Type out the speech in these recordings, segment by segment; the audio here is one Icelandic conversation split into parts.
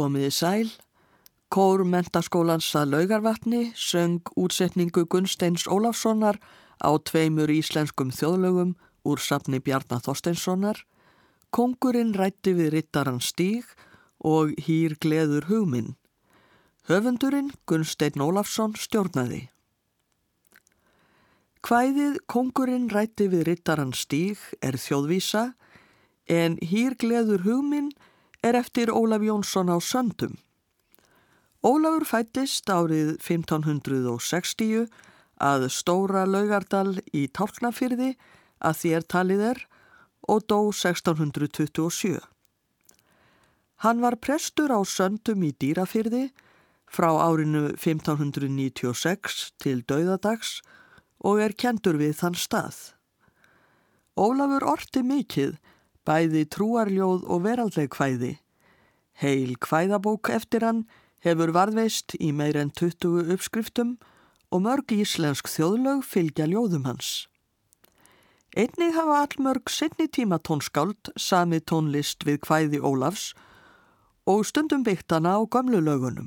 Komiði sæl, Kór mentaskólans að laugarvatni söng útsetningu Gunsteins Ólafssonar á tveimur íslenskum þjóðlögum úr safni Bjarnar Þorsteinssonar, Kongurinn rætti við rittaran stíg og hýr gleður hugminn. Höfundurinn Gunstein Ólafsson stjórnaði. Hvæðið Kongurinn rætti við rittaran stíg er þjóðvísa en hýr gleður hugminn er eftir Ólaf Jónsson á Söndum. Ólafur fættist árið 1560 að Stóra Laugardal í Tálknafyrði að þér talið er og dó 1627. Hann var prestur á Söndum í Dýrafyrði frá árinu 1596 til dauðadags og er kentur við þann stað. Ólafur orti mikið bæði trúarljóð og veraldleg kvæði. Heil kvæðabók eftir hann hefur varðveist í meir en 20 uppskriftum og mörg íslensk þjóðlög fylgja ljóðum hans. Einnig hafa allmörg sinni tíma tónskáld sami tónlist við kvæði Ólafs og stundum byggt hana á gamlu lögunum.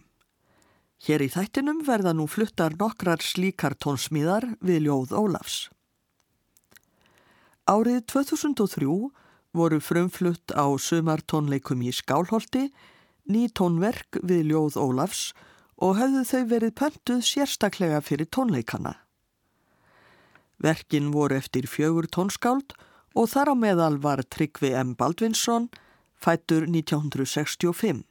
Hér í þættinum verða nú fluttar nokkrar slíkar tónsmíðar við ljóð Ólafs. Árið 2003 voru frumflutt á sumartónleikum í Skálholti, ný tónverk við ljóð Ólafs og höfðu þau verið pöntuð sérstaklega fyrir tónleikana. Verkin voru eftir fjögur tónskáld og þar á meðal var Tryggvi M. Baldvinsson, fættur 1965.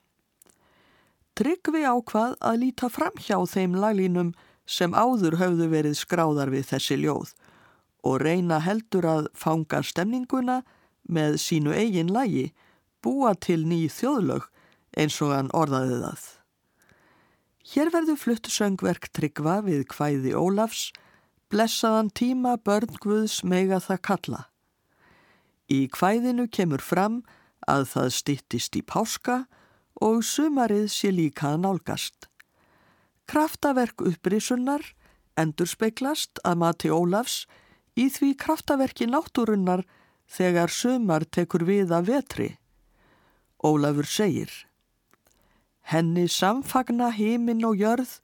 Tryggvi ákvað að líta fram hjá þeim laglínum sem áður höfðu verið skráðar við þessi ljóð og reyna heldur að fanga stemninguna með sínu eigin lægi búa til ný þjóðlög eins og hann orðaði það. Hér verður flutt söngverk tryggva við hvæði Ólafs, blessaðan tíma börn Guðs mega það kalla. Í hvæðinu kemur fram að það stittist í páska og sumarið sé líka nálgast. Kraftaverk upprisunnar endur speiklast að mati Ólafs í því kraftaverki náttúrunnar þegar sumar tekur við að vetri. Ólafur segir Henni samfagna heiminn og jörð,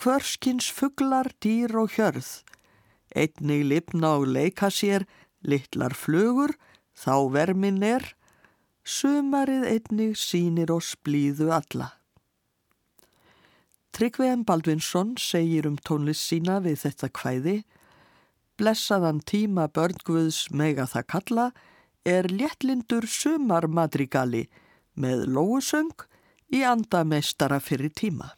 hvörskins fugglar, dýr og hjörð. Einnig lipna og leika sér, litlar flugur, þá vermin er, sumarið einnig sínir og splýðu alla. Tryggveðan Baldvinsson segir um tónlist sína við þetta kvæði blessaðan tíma börngvöðs mega það kalla er léttlindur sumarmadrigali með lóusöng í andameistara fyrir tíma.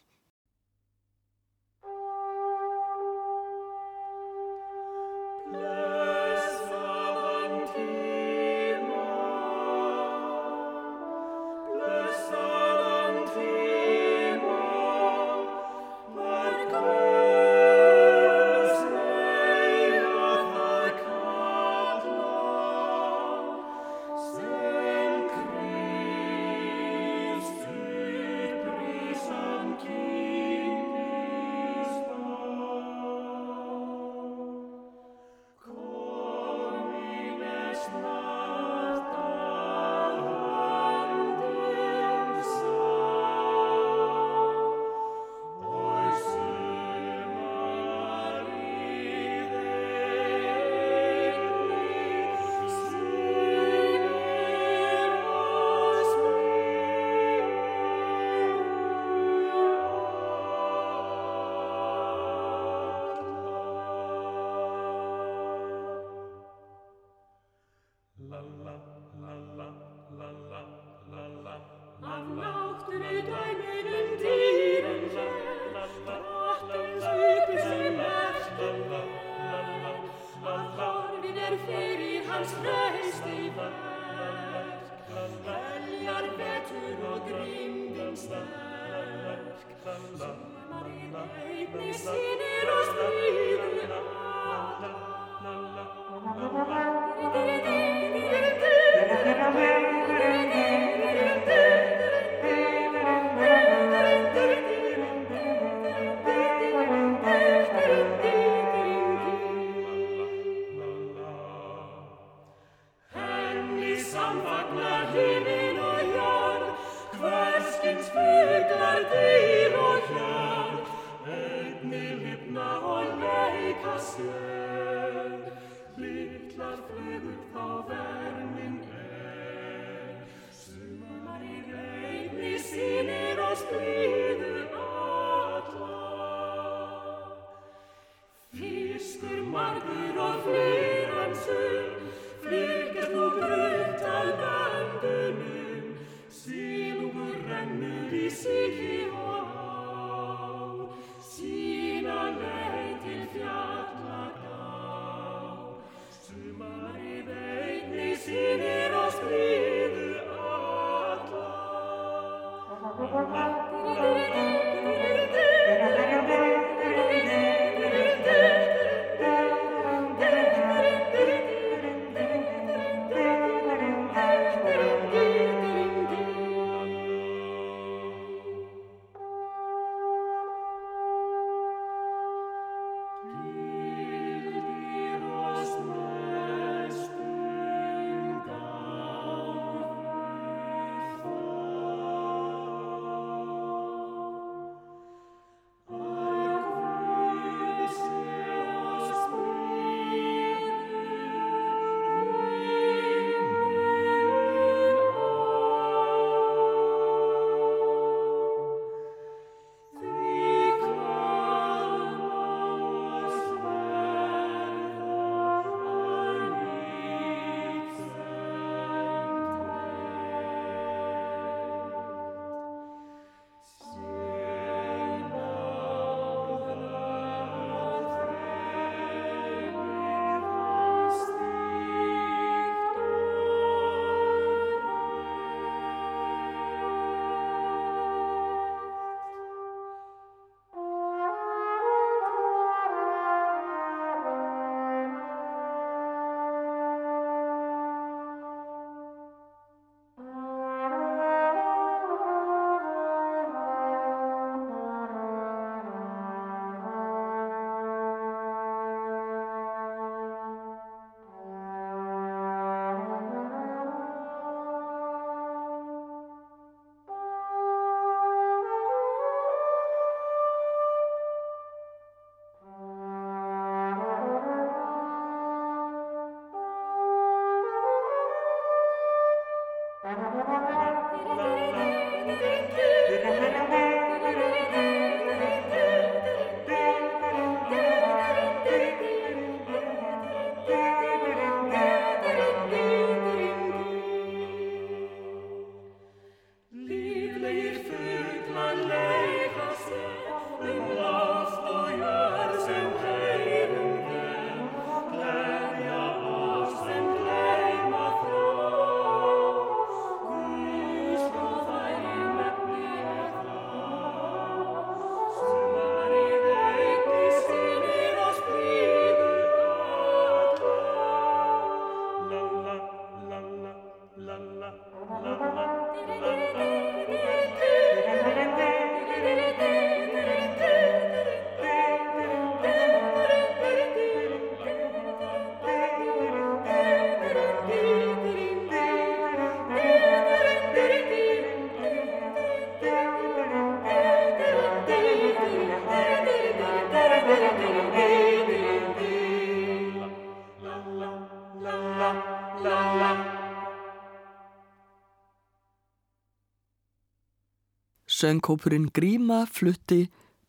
Söngkópurinn Gríma flutti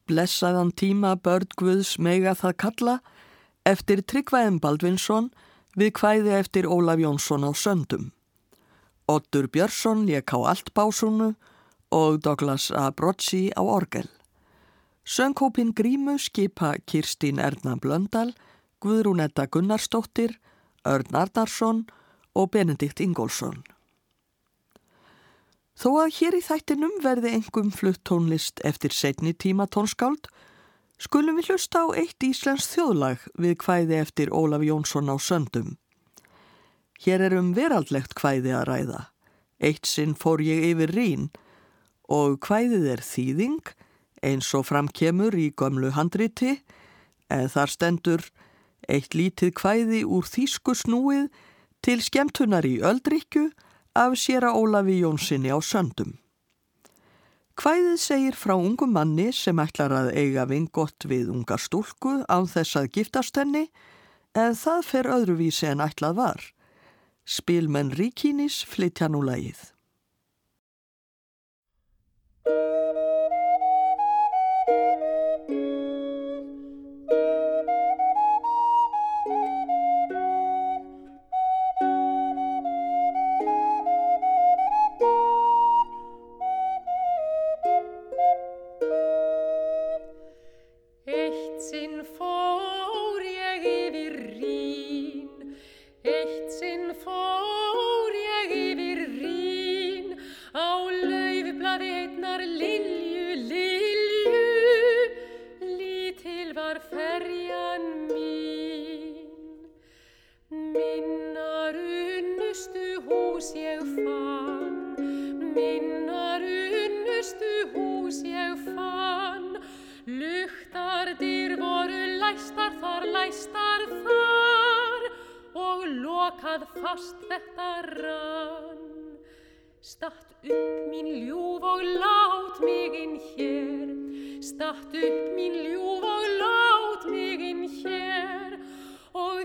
Blessaðan tíma börn Guðs mega það kalla eftir Tryggvæðin Baldvinsson við kvæði eftir Ólaf Jónsson á söndum. Ottur Björnsson lék á Altbásunu og Douglas A. Brocci á orgel. Söngkópin Grímu skipa Kirstín Erna Blöndal, Guðrúnetta Gunnarsdóttir, Örn Arnarsson og Benedikt Ingólfsson. Þó að hér í þættinum verði engum flutt tónlist eftir setni tíma tónskáld, skulum við hlusta á eitt Íslands þjóðlag við kvæði eftir Ólaf Jónsson á söndum. Hér er um veraldlegt kvæði að ræða. Eitt sinn fór ég yfir rín og kvæðið er þýðing eins og framkemur í gömlu handriti eða þar stendur eitt lítið kvæði úr þýsku snúið til skemtunar í öldrikju af sér að Ólafi Jónssoni á söndum. Hvæðið segir frá ungum manni sem ætlar að eiga vingott við unga stúlku án þess að giftast henni en það fer öðruvísi en ætlað var. Spilmenn Ríkínis flytja nú lagið.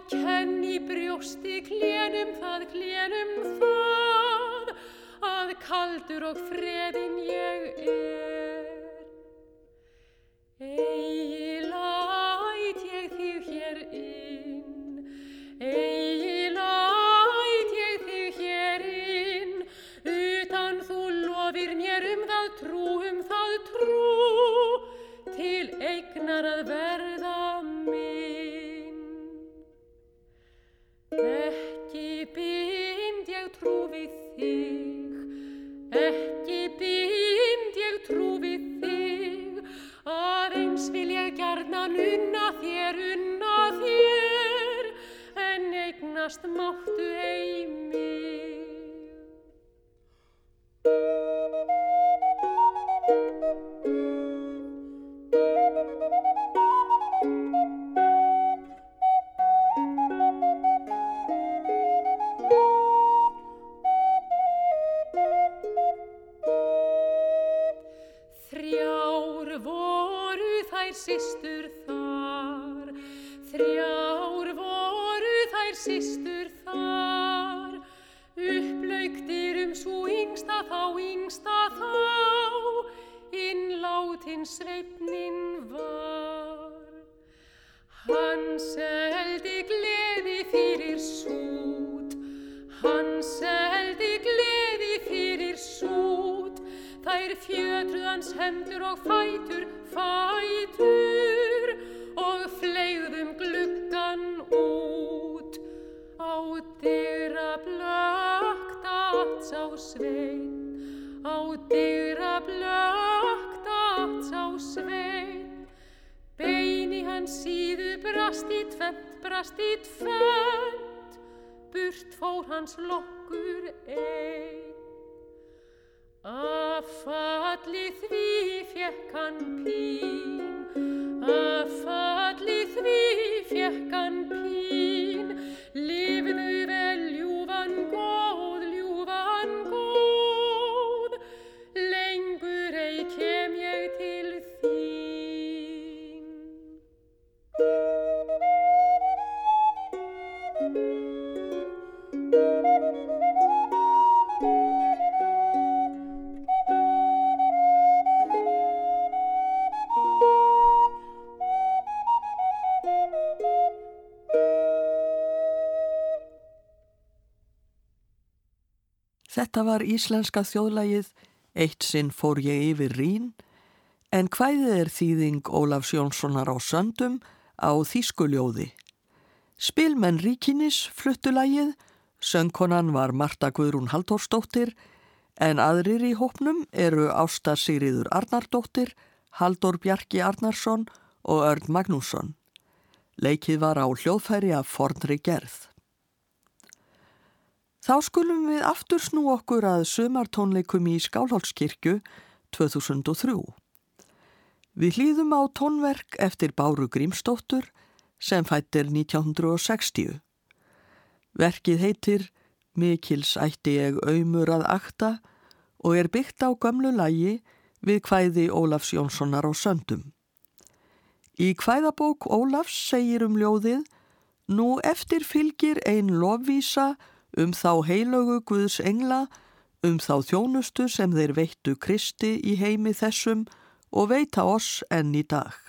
Kenn í brjósti klénum það, klénum það að kaldur og freðin ég er. Þær fjötruðans hendur og fætur, fætur og flegðum gluggan út. Á dyra blökt að sá svein, á dyra blökt að sá svein, beini hans síðu brast í tvent, brast í tvent, burt fór hans lokkur fjekk hann Þetta var íslenska þjóðlægið Eitt sinn fór ég yfir rín en hvæðið er þýðing Ólafs Jónssonar á söndum á Þýskuljóði. Spilmenn Ríkinis fluttulægið, söngkonan var Marta Guðrún Halldórsdóttir en aðrir í hópnum eru Ásta Sigriður Arnardóttir, Halldór Bjarki Arnarsson og Örn Magnússon. Leikið var á hljóðfæri af fornri gerð. Þá skulum við aftur snú okkur að sumartónleikum í Skálholtskirkju 2003. Við hlýðum á tónverk eftir Báru Grímsdóttur sem fættir 1960. Verkið heitir Mikils ætti ég auðmur að akta og er byggt á gömlu lægi við kvæði Ólafs Jónssonar á söndum. Í kvæðabók Ólafs segir um ljóðið Nú eftir fylgir ein lofvísa um þá heilögu Guðs engla, um þá þjónustu sem þeir veittu Kristi í heimi þessum og veita oss enn í dag.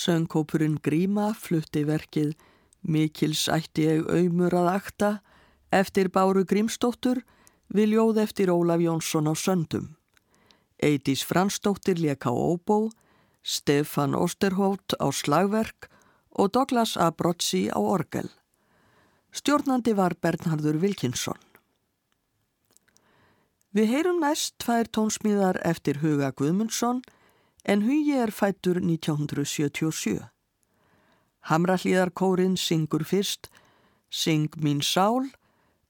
Söngkópurinn Gríma flutti verkið Mikils ætti ég auðmur að akta eftir Báru Grímsdóttur við ljóð eftir Ólaf Jónsson á söndum. Eidís Fransdóttir leka á óbó, Stefan Osterholt á slagverk og Douglas Abrozzi á orgel. Stjórnandi var Bernhardur Wilkinsson. Við heyrum næst tvær tónsmíðar eftir Huga Guðmundsson en hugi er fættur 1977. Hamrallíðarkórin syngur fyrst Syng mín sál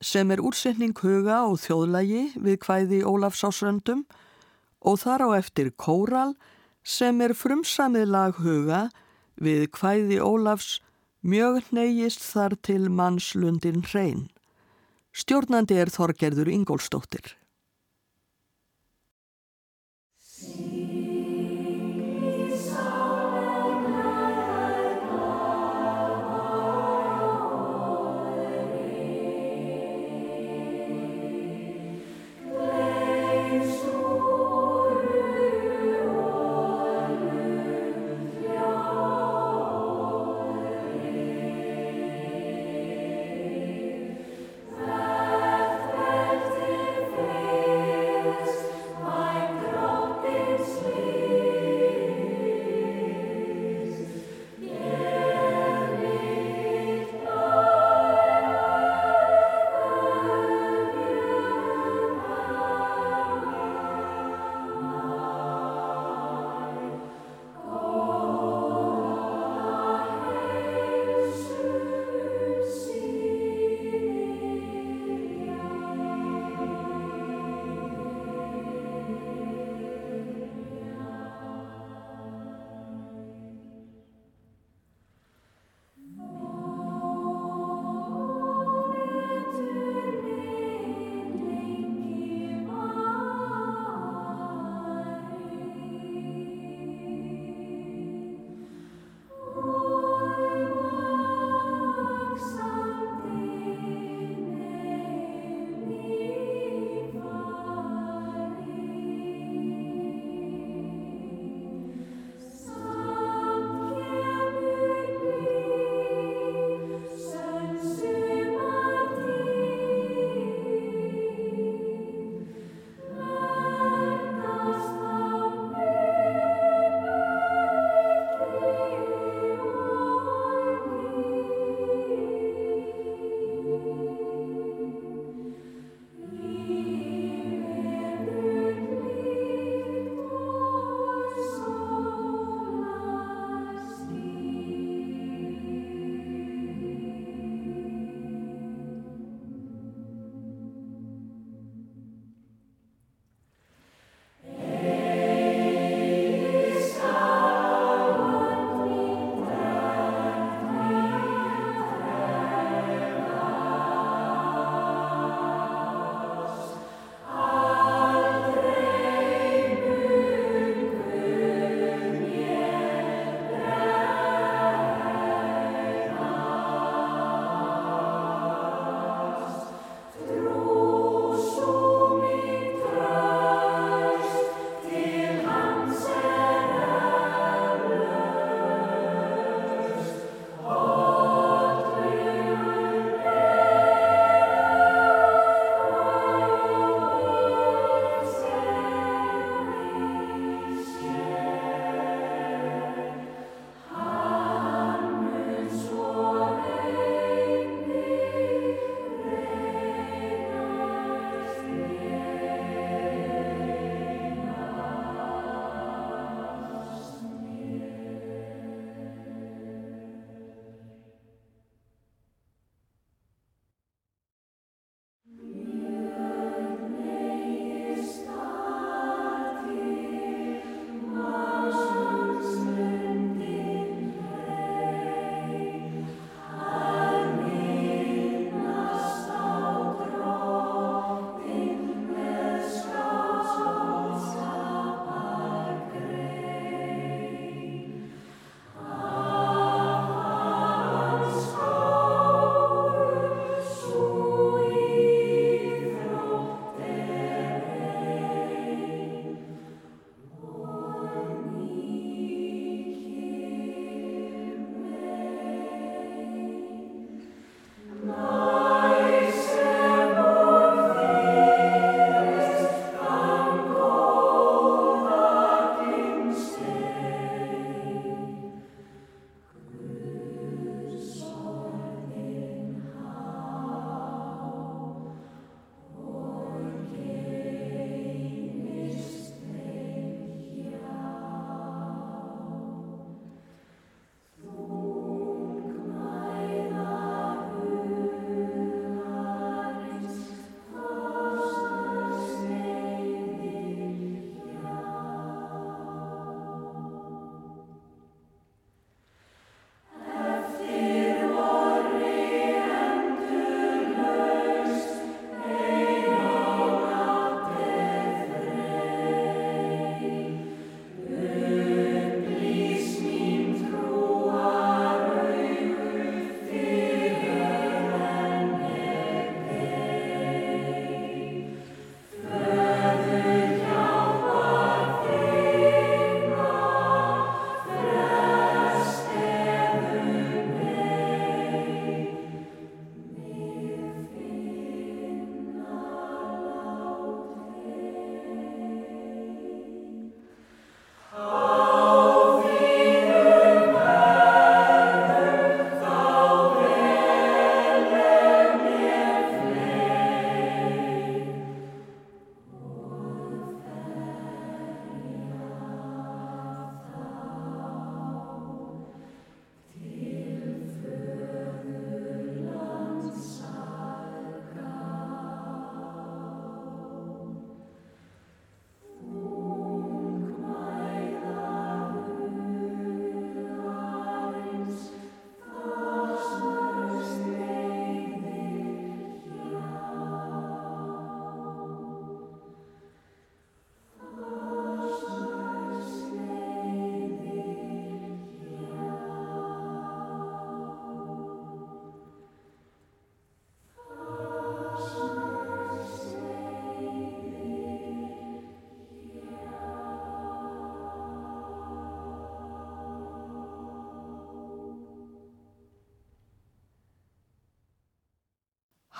sem er úrsetning huga og þjóðlægi við kvæði Ólafsásröndum og þar á eftir kóral sem er frumsamið lag huga við kvæði Ólafs mjög neyjist þar til mannslundin hrein. Stjórnandi er Þorgerður Ingólstóttir.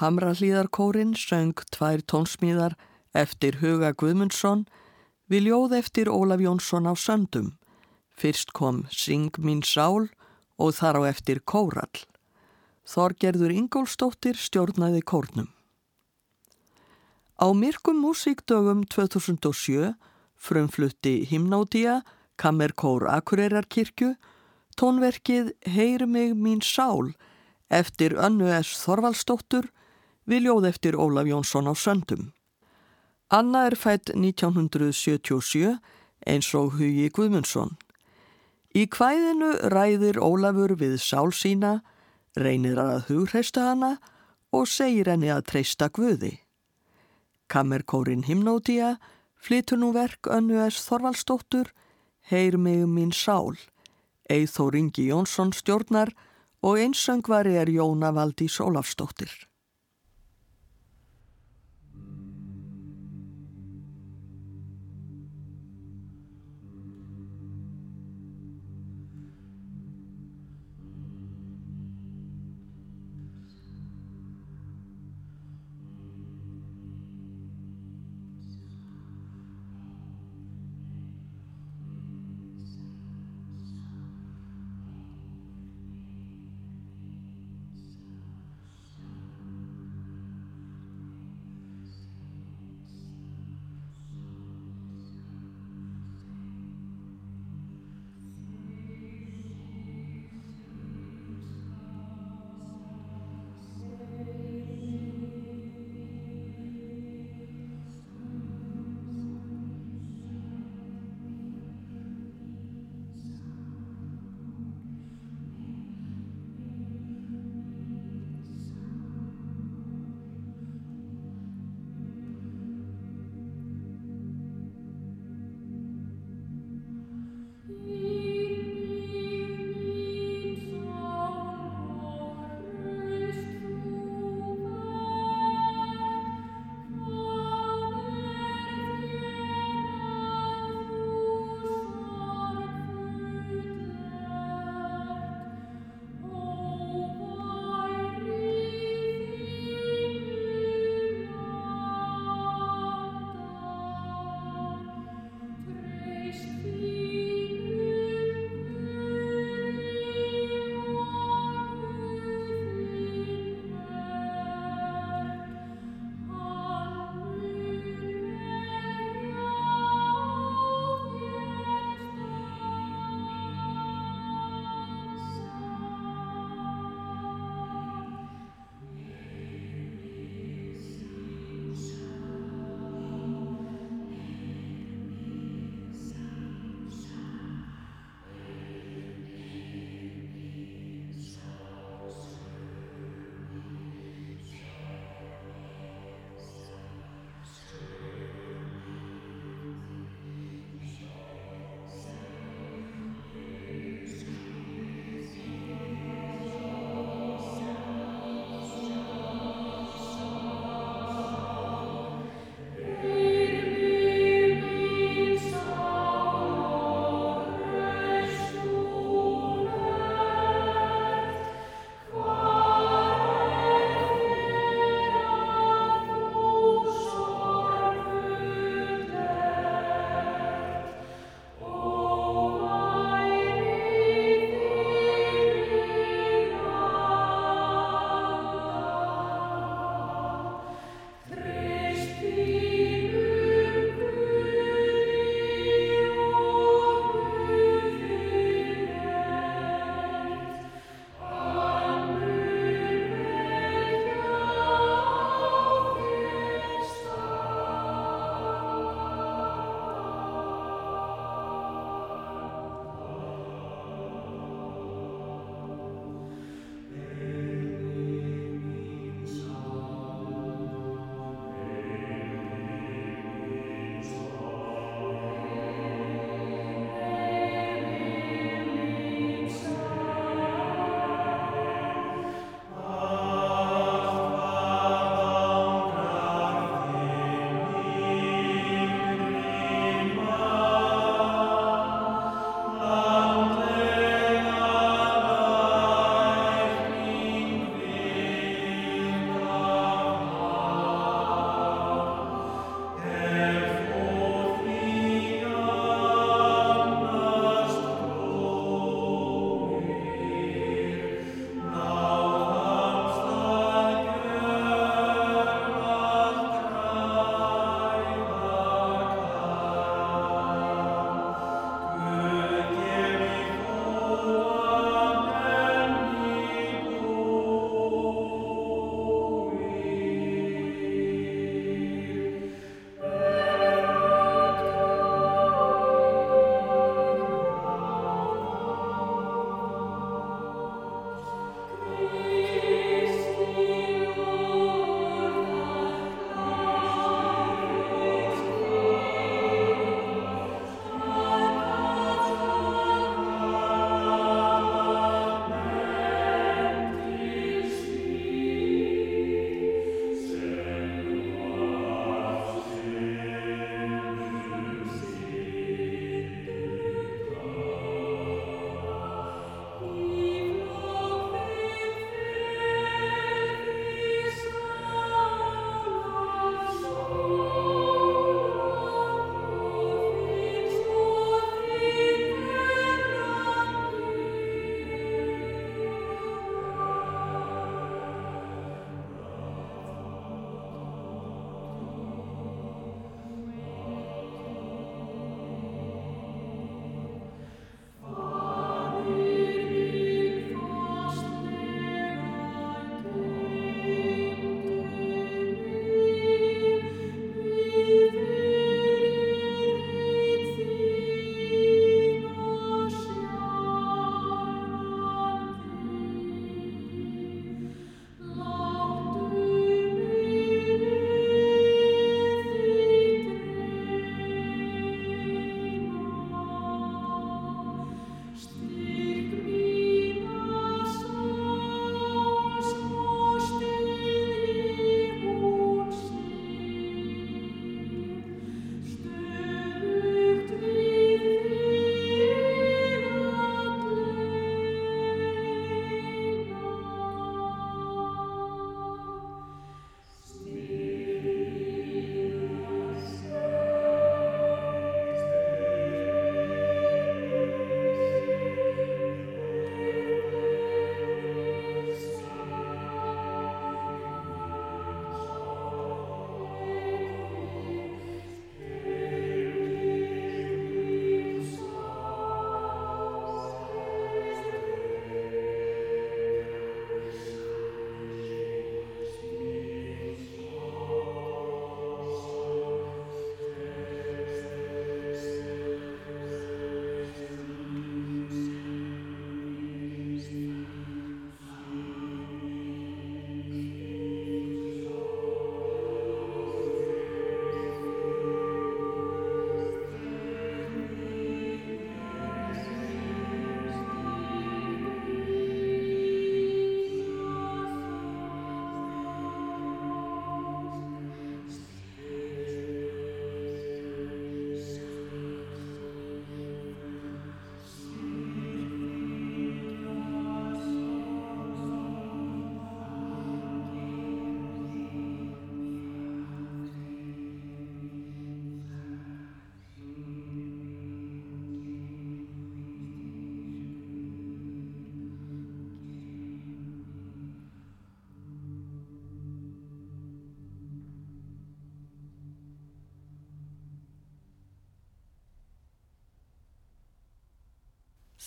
Hamrahlíðarkórin söng tvær tónsmíðar eftir Huga Guðmundsson við ljóð eftir Ólaf Jónsson á söndum. Fyrst kom Sing mín sál og þar á eftir Kórall. Þorgerður Ingólstóttir stjórnaði kórnum. Á myrkum músíkdögum 2007 frumflutti Himnódia, Kammerkór Akureyrar-kirkju, tónverkið Heyr mig mín sál eftir Önnu S. Þorvaldstóttur við ljóð eftir Ólaf Jónsson á söndum. Anna er fætt 1977 eins og Hugi Guðmundsson. Í kvæðinu ræðir Ólafur við sál sína, reynir að hugreista hana og segir henni að treysta Guði. Kammerkórin Himnódia flytur nú verk Önnu S. Þorvaldstóttur, Heyr mig mín sál, Eithó Ringi Jónsson stjórnar og einsöngvari er Jóna Valdís Ólafstóttir.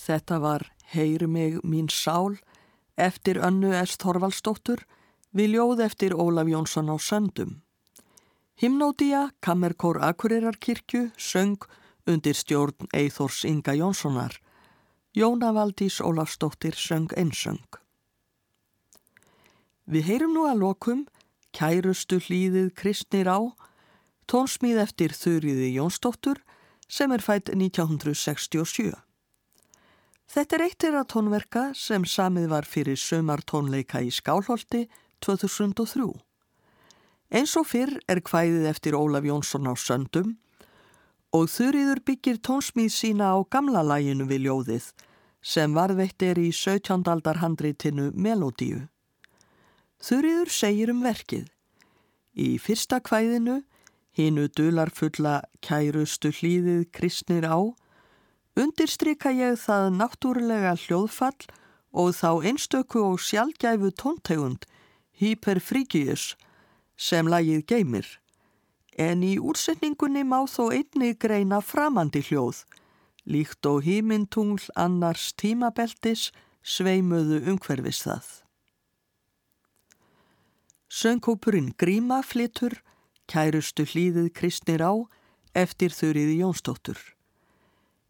Þetta var Heyri mig mín sál eftir önnu S. Þorvaldsdóttur við ljóð eftir Ólaf Jónsson á söndum. Himnódía, Kammerkór Akureyrarkirkju, söng undir stjórn Eithors Inga Jónssonar. Jóna Valdís Ólafsdóttir söng einsöng. Við heyrum nú að lokum Kærustu hlýðið kristnir á, tónsmíð eftir Þurriði Jónsdóttur sem er fætt 1967. Þetta er eitt þeirra tónverka sem samið var fyrir sömartónleika í Skálholti 2003. Eins og fyrr er kvæðið eftir Ólaf Jónsson á söndum og Þurriður byggir tónsmíð sína á gamla læginu við ljóðið sem varðveitt er í 17. aldar handreitinu Melodíu. Þurriður segir um verkið. Í fyrsta kvæðinu, hinu dular fulla kærustu hlýðið kristnir á, undirstryka ég það náttúrulega hljóðfall og þá einstöku og sjálfgæfu tóntegund, hyperfríkius, sem lagið geymir. En í úrsetningunni má þó einni greina framandi hljóð, líkt og hímintungl annars tímabeltis sveimuðu umhverfis það. Söngkópurinn Gríma flitur, kærustu hlýðið kristnir á, eftir þurriði Jónsdóttur.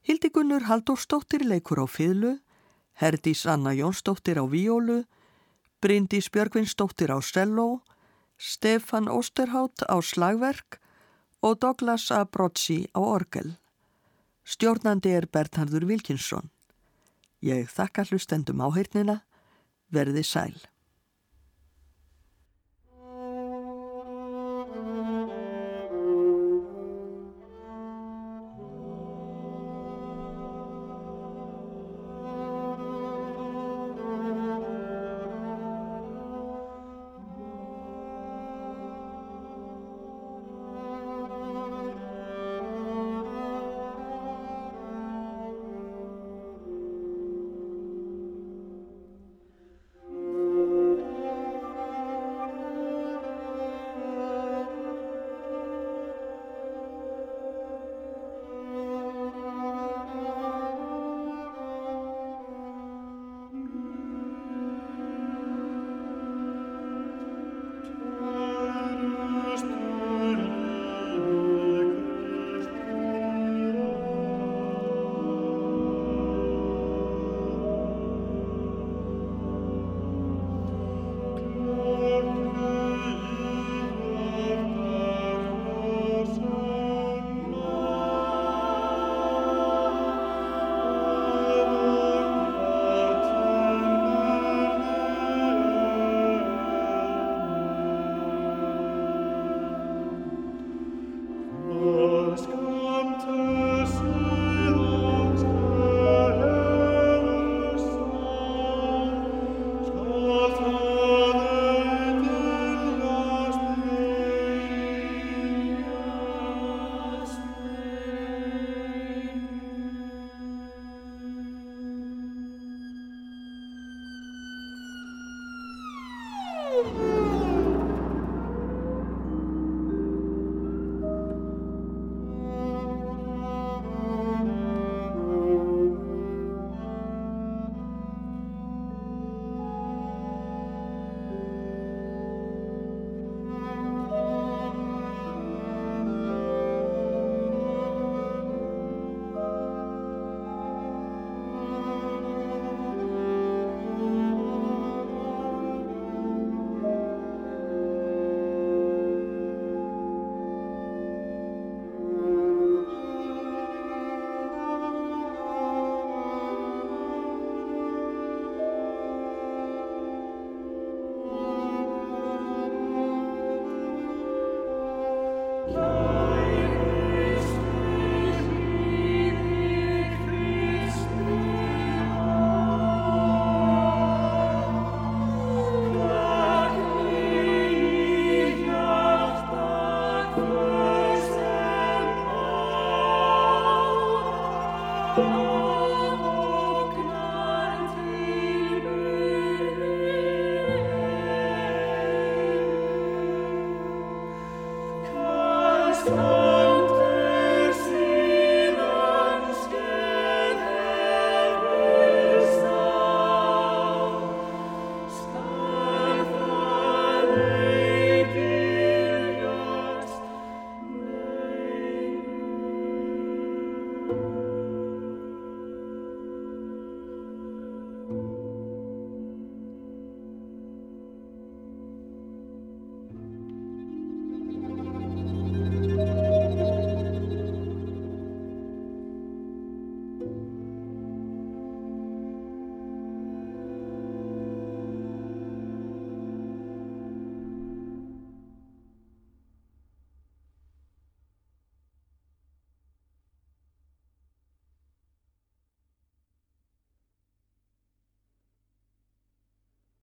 Hildigunnur Halldórsdóttir leikur á fyrlu, Herdís Anna Jónsdóttir á víólu, Bryndís Björgvinsdóttir á selló, Stefan Ósterhátt á slagverk og Douglas A. Brotsi á orgel. Stjórnandi er Bernhardur Wilkinsson. Ég þakka hlustendum áheirnina, verði sæl.